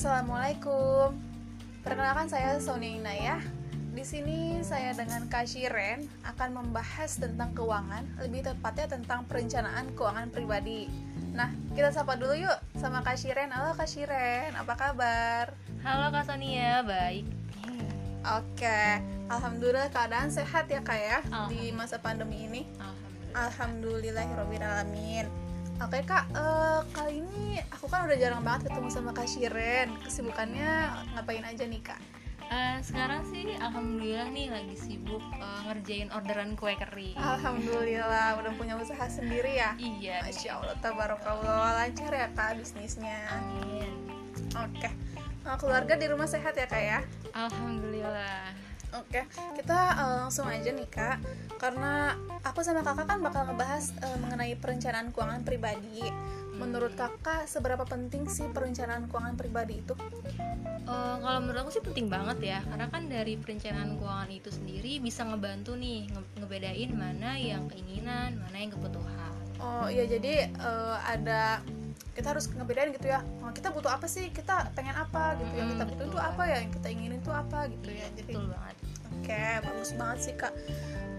Assalamualaikum. Perkenalkan saya Sonia Inayah. Di sini saya dengan Kak Shiren akan membahas tentang keuangan, lebih tepatnya tentang perencanaan keuangan pribadi. Nah, kita sapa dulu yuk sama Kak Shiren. Halo Kak Shiren, apa kabar? Halo Kak Sonia, baik. Oke, alhamdulillah keadaan sehat ya Kak ya di masa pandemi ini. Alhamdulillah. Alhamdulillahirobbilalamin. Oke kak, eh, kali ini aku kan udah jarang banget ketemu sama Kak Shiren. Kesibukannya ngapain aja nih kak? Eh, sekarang sih alhamdulillah nih lagi sibuk eh, ngerjain orderan kue kering. Alhamdulillah udah punya usaha sendiri ya. Iya. Masya Allah, tabarakallah lancar ya kak bisnisnya. Amin. Oke, Eh, keluarga di rumah sehat ya kak ya? Alhamdulillah. Oke, kita eh, langsung aja nih kak, karena aku sama kakak kan bakal ngebahas eh, mengenai perencanaan keuangan pribadi. Menurut kakak, seberapa penting sih perencanaan keuangan pribadi itu? Eh, kalau menurut aku sih penting banget ya, karena kan dari perencanaan keuangan itu sendiri bisa ngebantu nih nge- ngebedain mana yang keinginan, mana yang kebutuhan. Oh iya, jadi eh, ada kita harus ngebedain gitu ya. Oh, kita butuh apa sih? Kita pengen apa gitu? Yang kita Hmm, butuh itu apa ya? Yang kita inginin itu apa gitu ya? Jadi betul banget. Oke, bagus banget sih kak.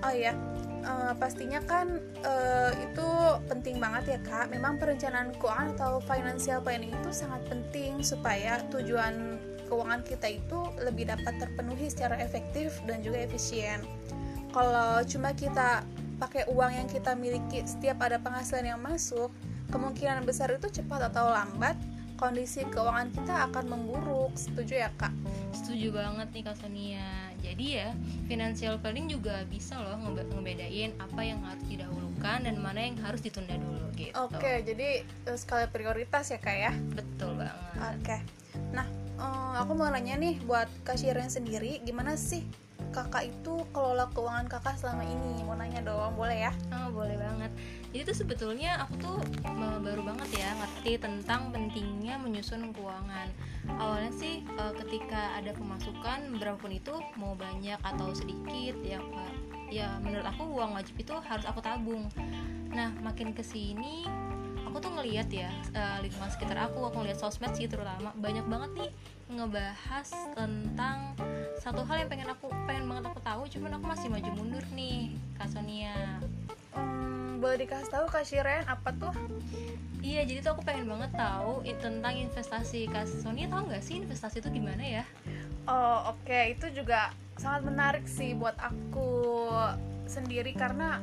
Oh ya, eh, pastinya kan eh, itu penting banget ya kak. Memang perencanaan keuangan atau financial planning itu sangat penting supaya tujuan keuangan kita itu lebih dapat terpenuhi secara efektif dan juga efisien. Kalau cuma kita pakai uang yang kita miliki setiap ada penghasilan yang masuk, kemungkinan besar itu cepat atau lambat kondisi keuangan kita akan memburuk. Setuju ya kak? Setuju banget nih Kak Sonia. Jadi ya, financial planning juga bisa loh ngebe- ngebedain apa yang harus didahulukan dan mana yang harus ditunda dulu gitu. Oke, jadi eh, skala prioritas ya kak ya. Betul banget. Oke. Nah, eh, aku mau nanya nih buat Kak Shiren sendiri, gimana sih kakak itu kelola keuangan kakak selama ini? Mau nanya dong, boleh ya? Oh, boleh banget. Jadi tuh sebetulnya aku tuh baru banget ya ngerti tentang pentingnya menyusun keuangan. Awalnya sih eh, ketika ada pemasukan berapapun itu mau banyak atau sedikit ya Pak. Ya menurut aku uang wajib itu harus aku tabung. Nah, makin ke sini aku tuh ngeliat ya eh, lingkungan sekitar aku, aku ngeliat sosmed sih terutama banyak banget nih ngebahas tentang satu hal yang pengen aku pengen banget aku tahu, cuman aku masih maju mundur nih, Kak Sonia. Hmm, boleh dikasih tahu Kak Shiren apa tuh? Iya, jadi tuh aku pengen banget tahu tentang investasi. Kak Sonia tahu nggak sih investasi itu gimana ya? Oh, oke, itu juga sangat menarik sih buat aku sendiri karena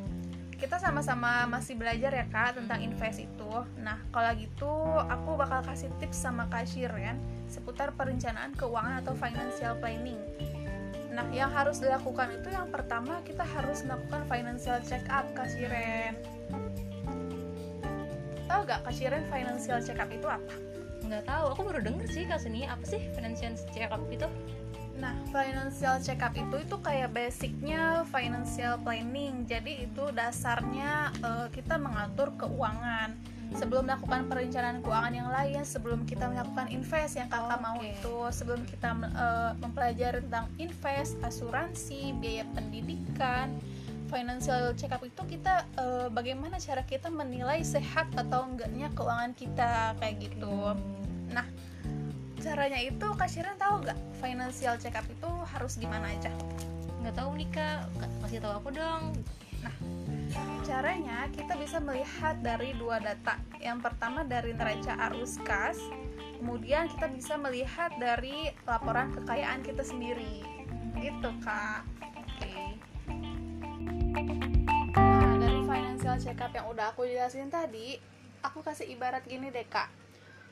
kita sama-sama masih belajar ya kak tentang invest itu. Nah, kalau gitu aku bakal kasih tips sama Kak Shiren seputar perencanaan keuangan atau financial planning. Nah, yang harus dilakukan itu yang pertama kita harus melakukan financial check up Kak Shiren. Tahu gak Kak Shiren financial check up itu apa? Nggak tahu, aku baru denger sih Kak Sonia. Apa sih financial check up itu? Nah, financial check up itu itu kayak basicnya financial planning. Jadi itu dasarnya eh, kita mengatur keuangan. Sebelum melakukan perencanaan keuangan yang lain, sebelum kita melakukan invest yang kakak mau Oke. itu, sebelum kita eh, mempelajari tentang invest, asuransi, biaya pendidikan, financial check up itu kita eh, bagaimana cara kita menilai sehat atau enggaknya keuangan kita kayak gitu. Nah, caranya itu Kak tahu gak financial check up itu harus gimana aja? Nggak tahu nih Kak, kasih tahu aku dong. Caranya kita bisa melihat dari dua data. Yang pertama dari neraca arus kas, kemudian kita bisa melihat dari laporan kekayaan kita sendiri. Gitu kak. Oke. Nah dari financial check up yang udah aku jelasin tadi, aku kasih ibarat gini deh kak.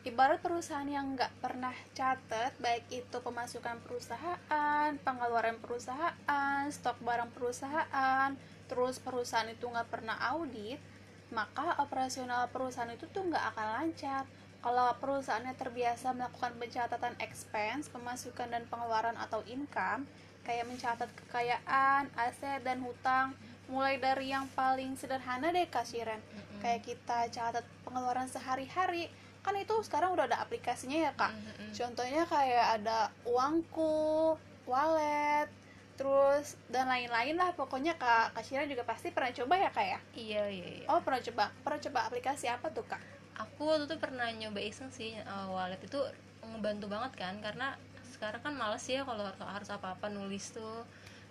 Ibarat perusahaan yang nggak pernah catat, baik itu pemasukan perusahaan, pengeluaran perusahaan, stok barang perusahaan, terus perusahaan itu nggak pernah audit, maka operasional perusahaan itu tuh nggak akan lancar. Kalau perusahaannya terbiasa melakukan pencatatan expense, pemasukan dan pengeluaran atau income, kayak mencatat kekayaan, aset dan hutang, mulai dari yang paling sederhana deh kasiran, kayak kita catat pengeluaran sehari-hari, kan itu sekarang udah ada aplikasinya ya kak. Mm-mm. Contohnya kayak ada uangku, wallet, terus dan lain-lain lah pokoknya kak Shira juga pasti pernah coba ya kak ya Iya, iya, iya. oh pernah coba pernah coba aplikasi apa tuh kak Aku waktu itu pernah nyoba iseng sih uh, wallet itu ngebantu banget kan karena sekarang kan males ya kalau harus apa-apa nulis tuh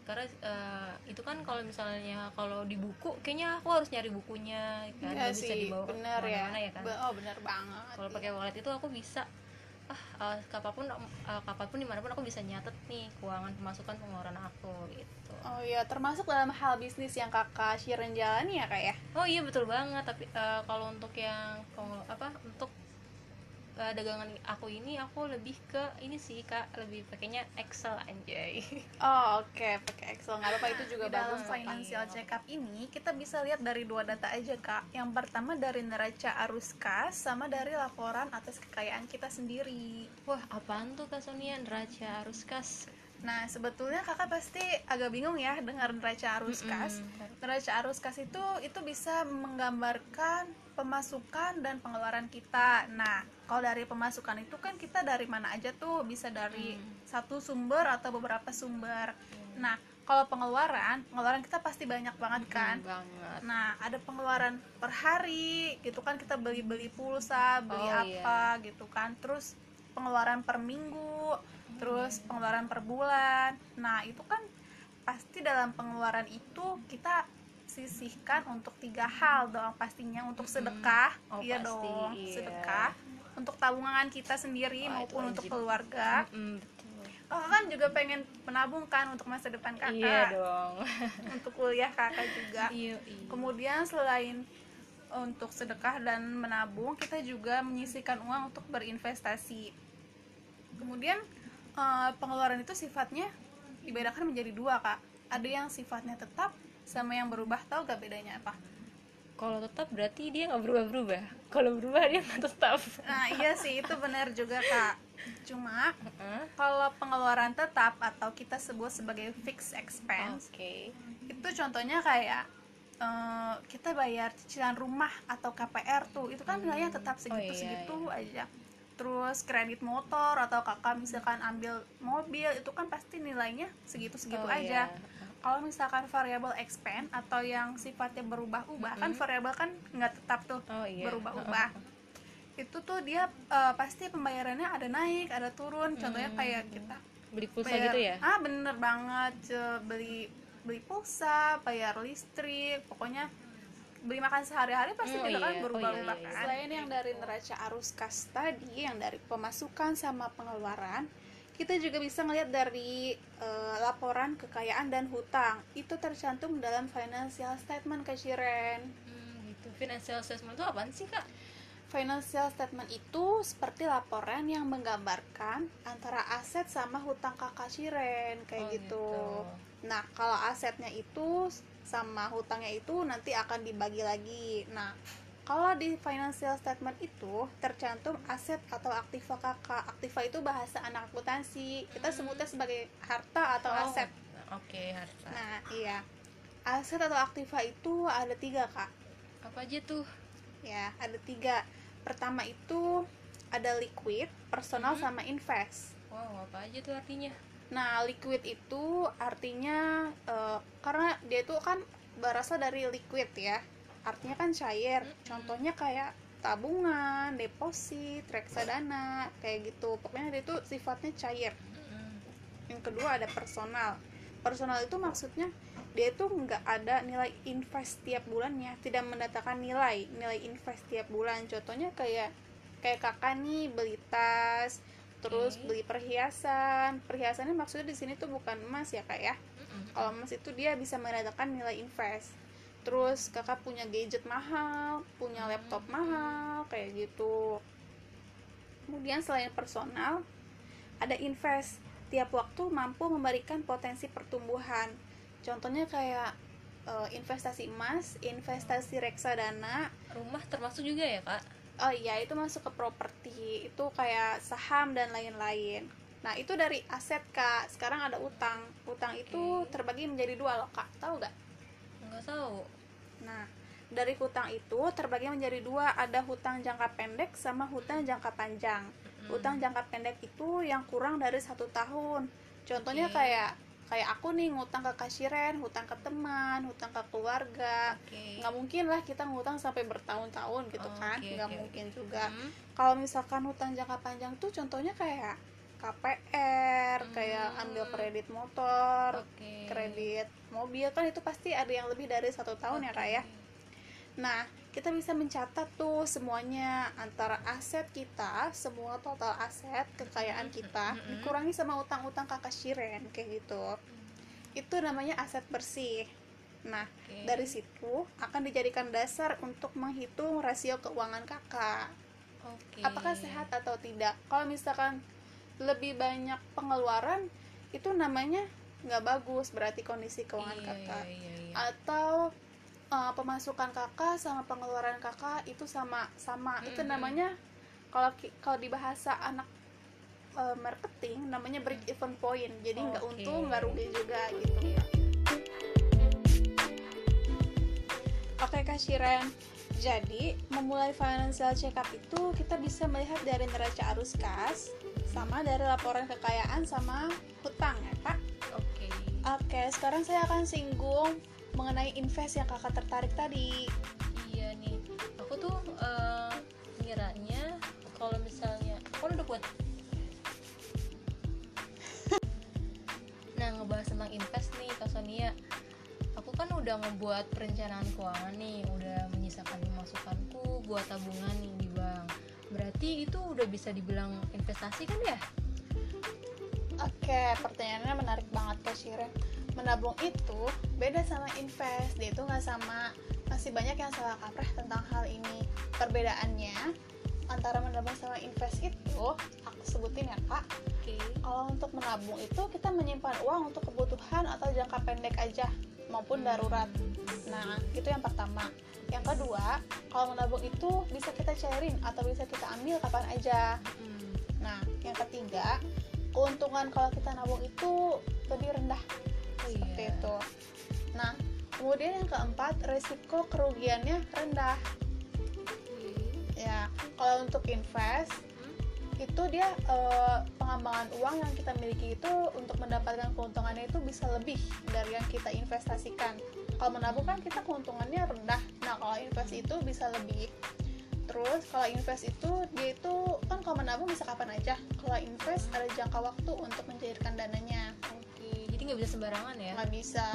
karena uh, itu kan kalau misalnya kalau di buku kayaknya aku harus nyari bukunya kan Iya bisa sih, dibawa bener ya. ke mana-mana ya kan Ba- Oh bener banget. kalau pakai wallet itu aku bisa ah uh, kapan pun uh, kapan pun di mana pun aku bisa nyatet nih keuangan pemasukan pengeluaran aku gitu Oh iya, termasuk dalam hal bisnis yang kakak Shiren jalani ya kak ya? oh iya betul banget tapi uh, kalau untuk yang apa untuk uh, dagangan aku ini aku lebih ke ini sih kak lebih pakainya Excel anjay Oh oke, pakai Excel nggak apa-apa itu juga Di bagus. dalam financial iya. check up ini kita bisa lihat dari dua data aja kak. Yang pertama dari neraca arus kas sama dari laporan atas kekayaan kita sendiri. wah apaan tuh kak Sonia neraca arus kas Nah sebetulnya kakak pasti agak bingung ya dengar neraca arus kas. Mm-mm. Neraca arus kas itu itu bisa menggambarkan pemasukan dan pengeluaran kita. Nah, kalau dari pemasukan itu kan kita dari mana aja tuh bisa dari Hmm. satu sumber atau beberapa sumber. Nah, kalau pengeluaran, pengeluaran kita pasti banyak banget kan. Mm, banget Nah, ada pengeluaran per hari, gitu kan kita beli-beli pulsa, beli Oh, apa gitu kan. Terus pengeluaran per minggu, terus pengeluaran per bulan. Nah, itu kan pasti dalam pengeluaran itu kita sisihkan untuk tiga hal dong pastinya untuk sedekah, Oh, iya pasti, dong, iya. sedekah. Untuk tabungan kita sendiri Wah, maupun untuk keluarga. Mm, betul. Kakak kan juga pengen menabung kan untuk masa depan kakak, iya dong untuk kuliah kakak juga. iya iya Kemudian selain untuk sedekah dan menabung, kita juga menyisihkan uang untuk berinvestasi. Kemudian eh, pengeluaran itu sifatnya dibedakan menjadi dua kak. Ada yang sifatnya tetap sama yang berubah. Tahu gak bedanya apa? kalau tetap berarti dia nggak berubah-berubah kalau berubah dia nggak tetap Nah iya sih itu benar juga kak. Cuma Heeh. kalau pengeluaran tetap atau kita sebut sebagai fixed expense oke itu contohnya kayak eh, kita bayar cicilan rumah atau KPR tuh itu kan nilainya tetap segitu iya, segitu aja terus kredit motor atau kakak misalkan ambil mobil itu kan pasti nilainya segitu segitu Oh, aja iya. kalau misalkan variable expense atau yang sifatnya berubah-ubah kan Mm-mm. variable kan nggak tetap tuh oh iya berubah-ubah itu tuh dia eh, pasti pembayarannya ada naik ada turun contohnya Hmm. kayak kita beli pulsa bayar- gitu ya ah bener banget beli beli pulsa bayar listrik pokoknya beli makan sehari-hari pasti Oh juga kan iya, oh berubah-ubah iya, iya. kan Selain yang dari neraca arus kas tadi, yang dari pemasukan sama pengeluaran, kita juga bisa ngelihat dari eh, laporan kekayaan dan hutang. Itu tercantum dalam financial statement ke Shiren. hmm, gitu financial assessment itu apaan sih kak Financial statement itu seperti laporan yang menggambarkan antara aset sama hutang kakak Shiren kayak Oh, gitu. Nah, kalau asetnya itu sama hutangnya itu nanti akan dibagi lagi. Nah, kalau di financial statement itu tercantum aset atau aktiva kakak. Aktiva itu bahasa anak akuntansi. Kita sebutnya sebagai harta atau Oh, aset. oke harta Nah, iya. Aset atau aktiva itu ada tiga kak. apa aja tuh Ya, ada tiga. Pertama itu ada liquid, personal, Mhm. sama invest. wow apa aja tuh artinya Nah, liquid itu artinya eh, karena dia itu kan berasal dari liquid ya. Artinya kan cair. Contohnya kayak tabungan, deposit, reksadana, kayak gitu. Pokoknya dia itu sifatnya cair. Yang kedua ada personal. Personal itu maksudnya dia itu nggak ada nilai invest tiap bulannya, tidak mendatangkan nilai nilai invest tiap bulan. Contohnya kayak kayak kakak nih beli tas, terus beli perhiasan. Perhiasannya maksudnya di sini tuh bukan emas ya kak ya. Kalau emas itu dia bisa mendatangkan nilai invest. Terus kakak punya gadget mahal, punya laptop mahal, kayak gitu. Kemudian selain personal, ada invest. Tiap waktu mampu memberikan potensi pertumbuhan. Contohnya kayak eh, investasi emas, investasi reksadana. rumah termasuk juga ya kak Oh iya, itu masuk ke properti. Itu kayak saham dan lain-lain. Nah, itu dari aset, Kak. Sekarang ada utang. Utang itu terbagi menjadi dua loh, Kak. Tahu gak? nggak tahu Nah, dari hutang itu terbagi menjadi dua, ada hutang jangka pendek sama hutang jangka panjang. Mm-mm. Hutang jangka pendek itu yang kurang dari satu tahun. Contohnya Oke. kayak kayak aku nih ngutang ke kashiren hutang ke teman hutang ke keluarga Oke. nggak mungkin lah kita ngutang sampai bertahun-tahun gitu kan Oke, nggak oke, mungkin juga Hmm. kalau misalkan hutang jangka panjang tuh contohnya kayak KPR kayak Hmm. ambil kredit motor Oke. kredit mobil kan itu pasti ada yang lebih dari satu tahun ya kak ya Oke. nah kita bisa mencatat tuh semuanya antara aset kita semua total aset kekayaan kita dikurangi sama utang-utang kakak shiren kayak gitu. Itu namanya aset bersih. Nah Oke. dari situ akan dijadikan dasar untuk menghitung rasio keuangan kakak. Oke. apakah sehat atau tidak? Kalau misalkan lebih banyak pengeluaran itu namanya nggak bagus berarti kondisi keuangan Iya, kakak. iya, iya, iya. atau uh, pemasukan kakak sama pengeluaran kakak itu sama sama itu Mhm. namanya kalau kalau di bahasa anak uh, marketing namanya break even point jadi nggak Oke. untung nggak rugi juga gitu Oke. Oke Kak Shiren, jadi memulai financial check up itu kita bisa melihat dari neraca arus kas sama dari laporan kekayaan sama hutang ya Kak. Oke. Oke, sekarang saya akan singgung mengenai invest yang kakak tertarik tadi. Iya nih. Aku tuh eh, ngiranya kalau misalnya aku udah buat Nah, ngebahas tentang invest nih Kak Sonia. Aku kan udah ngebuat perencanaan keuangan nih, udah menyisakan pemasukanku buat tabungan nih di bank. Berarti itu udah bisa dibilang investasi kan ya? Oke, pertanyaannya menarik banget Kak Shiren. Menabung itu beda sama invest, dia itu nggak sama. Masih banyak yang salah kaprah tentang hal ini. Perbedaannya antara menabung sama invest itu, aku sebutin ya kak. Oke. Kalau untuk menabung itu kita menyimpan uang untuk kebutuhan atau jangka pendek aja maupun darurat. Nah, itu yang pertama. Yang kedua, kalau menabung itu bisa kita cairin atau bisa kita ambil kapan aja. Hmm. Nah, yang ketiga, keuntungan kalau kita nabung itu lebih rendah Oh, seperti iya. itu. Nah, kemudian yang keempat, resiko kerugiannya rendah. Oke. Ya, kalau untuk invest Hmm? itu dia eh, pengembangan uang yang kita miliki itu untuk mendapatkan keuntungannya itu bisa lebih dari yang kita investasikan. Kalau menabung kan kita keuntungannya rendah. Nah, kalau invest itu bisa lebih. Terus kalau invest itu dia itu kan kalau menabung bisa kapan aja. Kalau invest ada jangka waktu untuk mencairkan dananya. Nggak bisa sembarangan ya? Nggak bisa.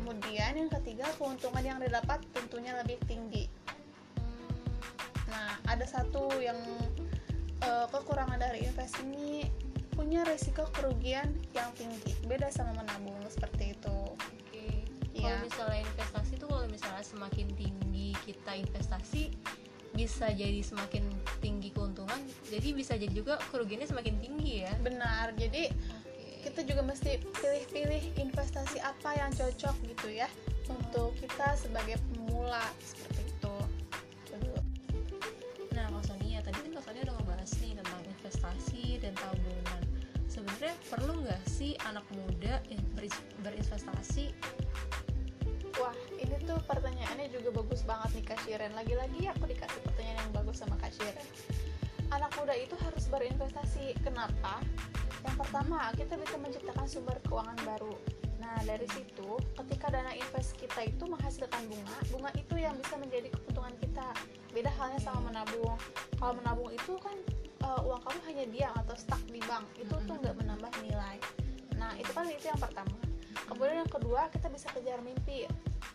Kemudian yang ketiga keuntungan yang didapat tentunya lebih tinggi. Nah, ada satu yang eh, kekurangan dari invest ini punya resiko kerugian yang tinggi. Beda sama menabung seperti itu. Oke. Iya. Kalau misalnya investasi tuh kalau misalnya semakin tinggi kita investasi bisa jadi semakin tinggi keuntungan, jadi bisa jadi juga kerugiannya semakin tinggi ya. Benar. Jadi. Kita juga mesti pilih-pilih investasi apa yang cocok gitu ya untuk kita sebagai pemula seperti itu. Nah, Kak Sonia tadi kan Kak Sonia udah ngebahas nih tentang investasi dan tabungan. Sebenarnya perlu nggak sih anak muda berinvestasi? Wah, ini tuh pertanyaannya juga bagus banget nih Kak Shiren. Lagi-lagi aku dikasih pertanyaan yang bagus sama Kak Shiren. Anak muda itu harus berinvestasi. Kenapa? Yang pertama, kita bisa menciptakan sumber keuangan baru. Nah, dari situ, ketika dana invest kita itu menghasilkan bunga, bunga itu yang bisa menjadi keuntungan kita. Beda halnya sama menabung. Kalau menabung itu kan eh, uang kamu hanya diam atau stuck di bank. Itu tuh nggak menambah nilai. Nah, itu kan itu yang pertama. Kemudian yang kedua, kita bisa kejar mimpi.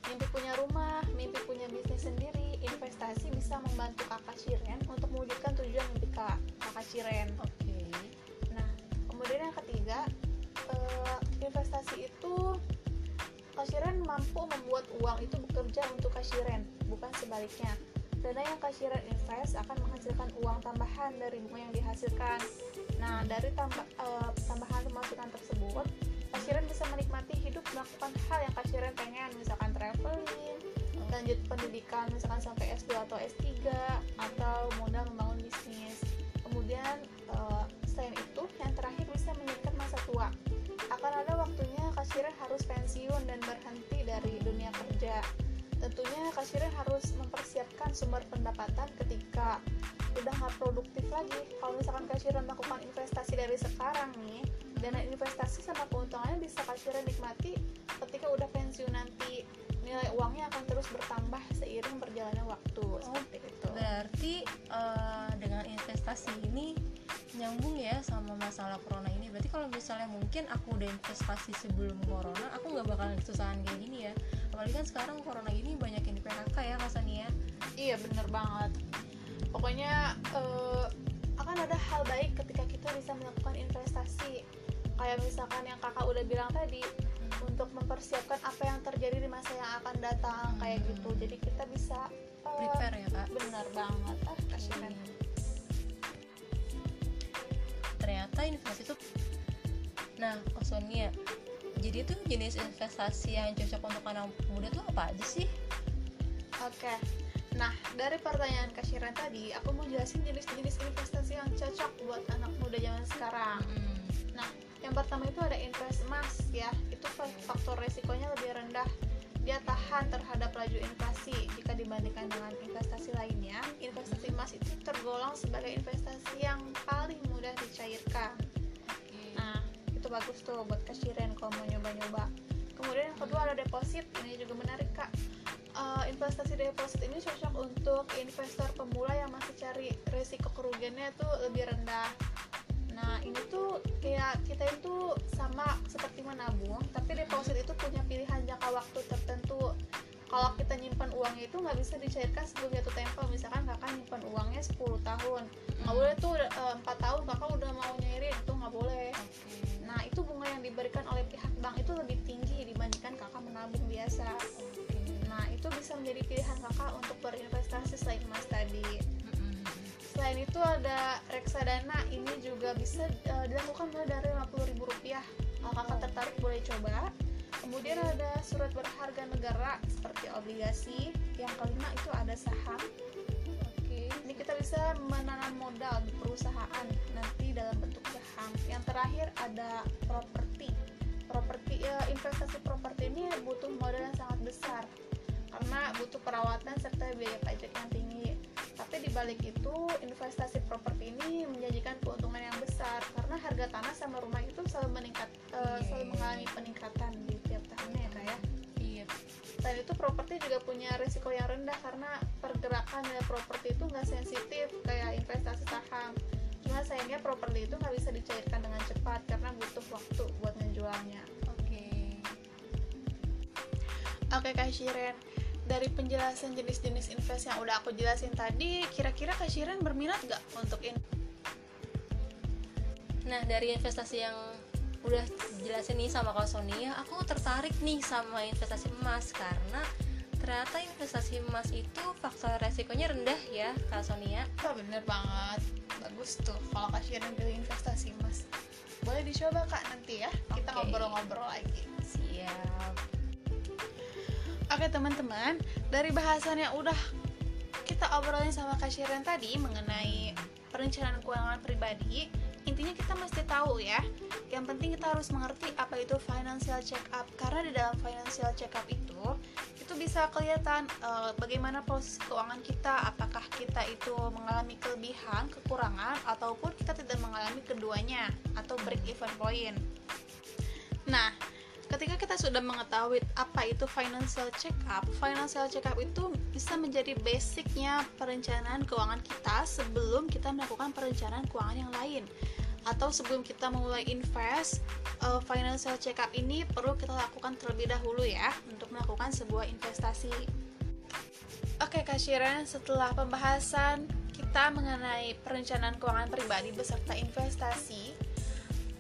Mimpi punya rumah, mimpi punya bisnis sendiri, investasi bisa membantu kakak Shiren untuk mewujudkan tujuan mimpi kak, kakak Shiren. Oke. Nah, kemudian yang ketiga, eh, investasi itu Kak Shiren mampu membuat uang itu bekerja untuk Kak Shiren, bukan sebaliknya. Dana yang Kak Shiren invest akan menghasilkan uang tambahan dari bunga yang dihasilkan. Nah, dari tambah, eh, tambahan pemasukan tersebut, Kak Shiren bisa menikmati hidup melakukan hal yang Kak Shiren pengen, misalkan traveling, lanjut pendidikan misalkan sampai S2 atau S3 atau modal membangun bisnis. Kemudian eh, selain itu yang terakhir bisa menyiapkan masa tua. Akan ada waktunya kasiran harus pensiun dan berhenti dari dunia kerja. Tentunya kasiran harus mempersiapkan sumber pendapatan ketika udah nggak produktif lagi. Kalau misalkan kasiran melakukan investasi dari sekarang nih dana investasi sama keuntungannya bisa kasirnya nikmati ketika udah pensiun nanti nilai uangnya akan terus bertambah seiring berjalannya waktu seperti itu. berarti uh, dengan investasi ini nyambung ya sama masalah corona ini. Berarti kalau misalnya mungkin aku udah investasi sebelum corona aku nggak bakalan kesusahan kayak gini ya. Apalagi kan sekarang corona ini banyak yang di PHK ya Mas Ania iya bener banget. Pokoknya uh, akan ada hal baik ketika kita bisa melakukan investasi. Kayak misalkan yang kakak udah bilang tadi. Untuk mempersiapkan apa yang terjadi di masa yang akan datang hmm. kayak gitu. Jadi kita bisa uh, prepare ya kak. bener banget. Ah kasihan. hmm ternyata investasi itu nah Sonia jadi tuh jenis investasi yang cocok untuk anak muda tuh apa aja sih? Oke nah dari pertanyaan Kashiran tadi aku mau jelasin jenis-jenis investasi yang cocok buat anak muda zaman sekarang. Hmm. Yang pertama itu ada invest emas ya itu faktor resikonya lebih rendah dia tahan terhadap laju inflasi jika dibandingkan dengan investasi lainnya. Investasi emas itu tergolong sebagai investasi yang paling mudah dicairkan. Nah, itu bagus tuh buat kasiren kalau mau nyoba-nyoba. Kemudian yang kedua ada deposit, ini juga menarik kak. Uh, investasi deposit ini cocok untuk investor pemula yang masih cari resiko kerugiannya tuh lebih rendah Nah ini tuh kayak kita itu sama seperti menabung, tapi deposit itu punya pilihan jangka waktu tertentu. Kalau kita nyimpan uangnya itu nggak bisa dicairkan sebelum jatuh tempo. Misalkan kakak nyimpan uangnya 10 tahun, nggak boleh tuh eh, empat tahun kakak udah mau nyairin itu nggak boleh. Nah itu bunga yang diberikan oleh pihak bank itu lebih tinggi dibandingkan kakak menabung biasa. Nah itu bisa menjadi pilihan kakak untuk berinvestasi selain emas tadi selain itu ada reksadana ini juga bisa uh, dilakukan mulai dari rp rupiah. Kalau kakak tertarik boleh coba. Kemudian ada surat berharga negara seperti obligasi. Yang kelima itu ada saham. Oke. Ini kita bisa menanam modal di perusahaan nanti dalam bentuk saham. Yang terakhir ada properti. Properti ya, investasi properti ini butuh modal yang sangat besar. Karena butuh perawatan serta biaya pajak yang tinggi tapi dibalik itu investasi properti ini menjanjikan keuntungan yang besar. Karena harga tanah sama rumah itu selalu meningkat uh, selalu mengalami peningkatan di tiap tahunnya ya kak ya? Iya. Selain itu properti juga punya risiko yang rendah karena pergerakan nilai properti itu nggak sensitif kayak investasi saham. Cuma sayangnya properti itu nggak bisa dicairkan dengan cepat karena butuh waktu buat menjualnya. Oke. Okay. oke okay, kak Shiren dari penjelasan jenis-jenis invest yang udah aku jelasin tadi, kira-kira Kak Shiren berminat gak untuk ini? Nah, dari investasi yang udah jelasin nih sama Kak Sonia, aku tertarik nih sama investasi emas karena ternyata investasi emas itu faktor resikonya rendah ya Kak Sonia. Oh, bener banget. Bagus tuh kalau Kak Shiren pilih investasi emas. Boleh dicoba Kak nanti ya. Kita ngobrol-ngobrol lagi. Siap. Oke teman-teman, dari bahasan yang udah kita obrolin sama Kak Shiren tadi mengenai perencanaan keuangan pribadi, intinya kita mesti tahu ya. Yang penting kita harus mengerti apa itu financial check up karena di dalam financial check up itu itu bisa kelihatan uh, bagaimana proses keuangan kita, apakah kita itu mengalami kelebihan, kekurangan ataupun kita tidak mengalami keduanya atau break even point. Nah, ketika kita sudah mengetahui apa itu financial check up financial check up itu bisa menjadi basicnya perencanaan keuangan kita sebelum kita melakukan perencanaan keuangan yang lain. Atau sebelum kita memulai invest uh, financial check up ini perlu kita lakukan terlebih dahulu ya untuk melakukan sebuah investasi. Oke Kak Shiren, setelah pembahasan kita mengenai perencanaan keuangan pribadi beserta investasi,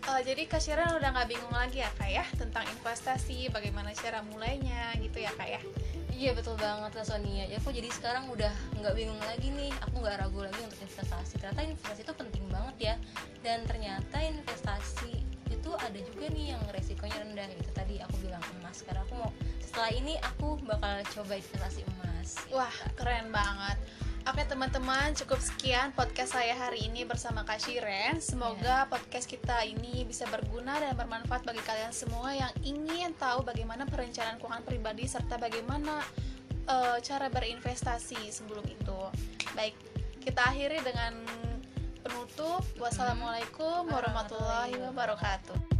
uh, jadi Kak Shiran udah nggak bingung lagi ya kak ya tentang investasi bagaimana cara mulainya gitu ya kak ya? Iya betul banget Kak Sonia ya aku jadi sekarang udah nggak bingung lagi nih. Aku nggak ragu lagi untuk investasi. Ternyata investasi itu penting banget ya. Dan ternyata investasi itu ada juga nih yang resikonya rendah. Itu tadi aku bilang emas. Karena aku mau setelah ini aku bakal coba investasi emas. Wah keren banget Oke teman-teman, cukup sekian podcast saya hari ini bersama Kak Shiren. Semoga yeah. podcast kita ini bisa berguna dan bermanfaat bagi kalian semua yang ingin tahu bagaimana perencanaan keuangan pribadi serta bagaimana uh, cara berinvestasi sebelum itu. Baik, kita akhiri dengan penutup. Wassalamualaikum warahmatullahi wabarakatuh.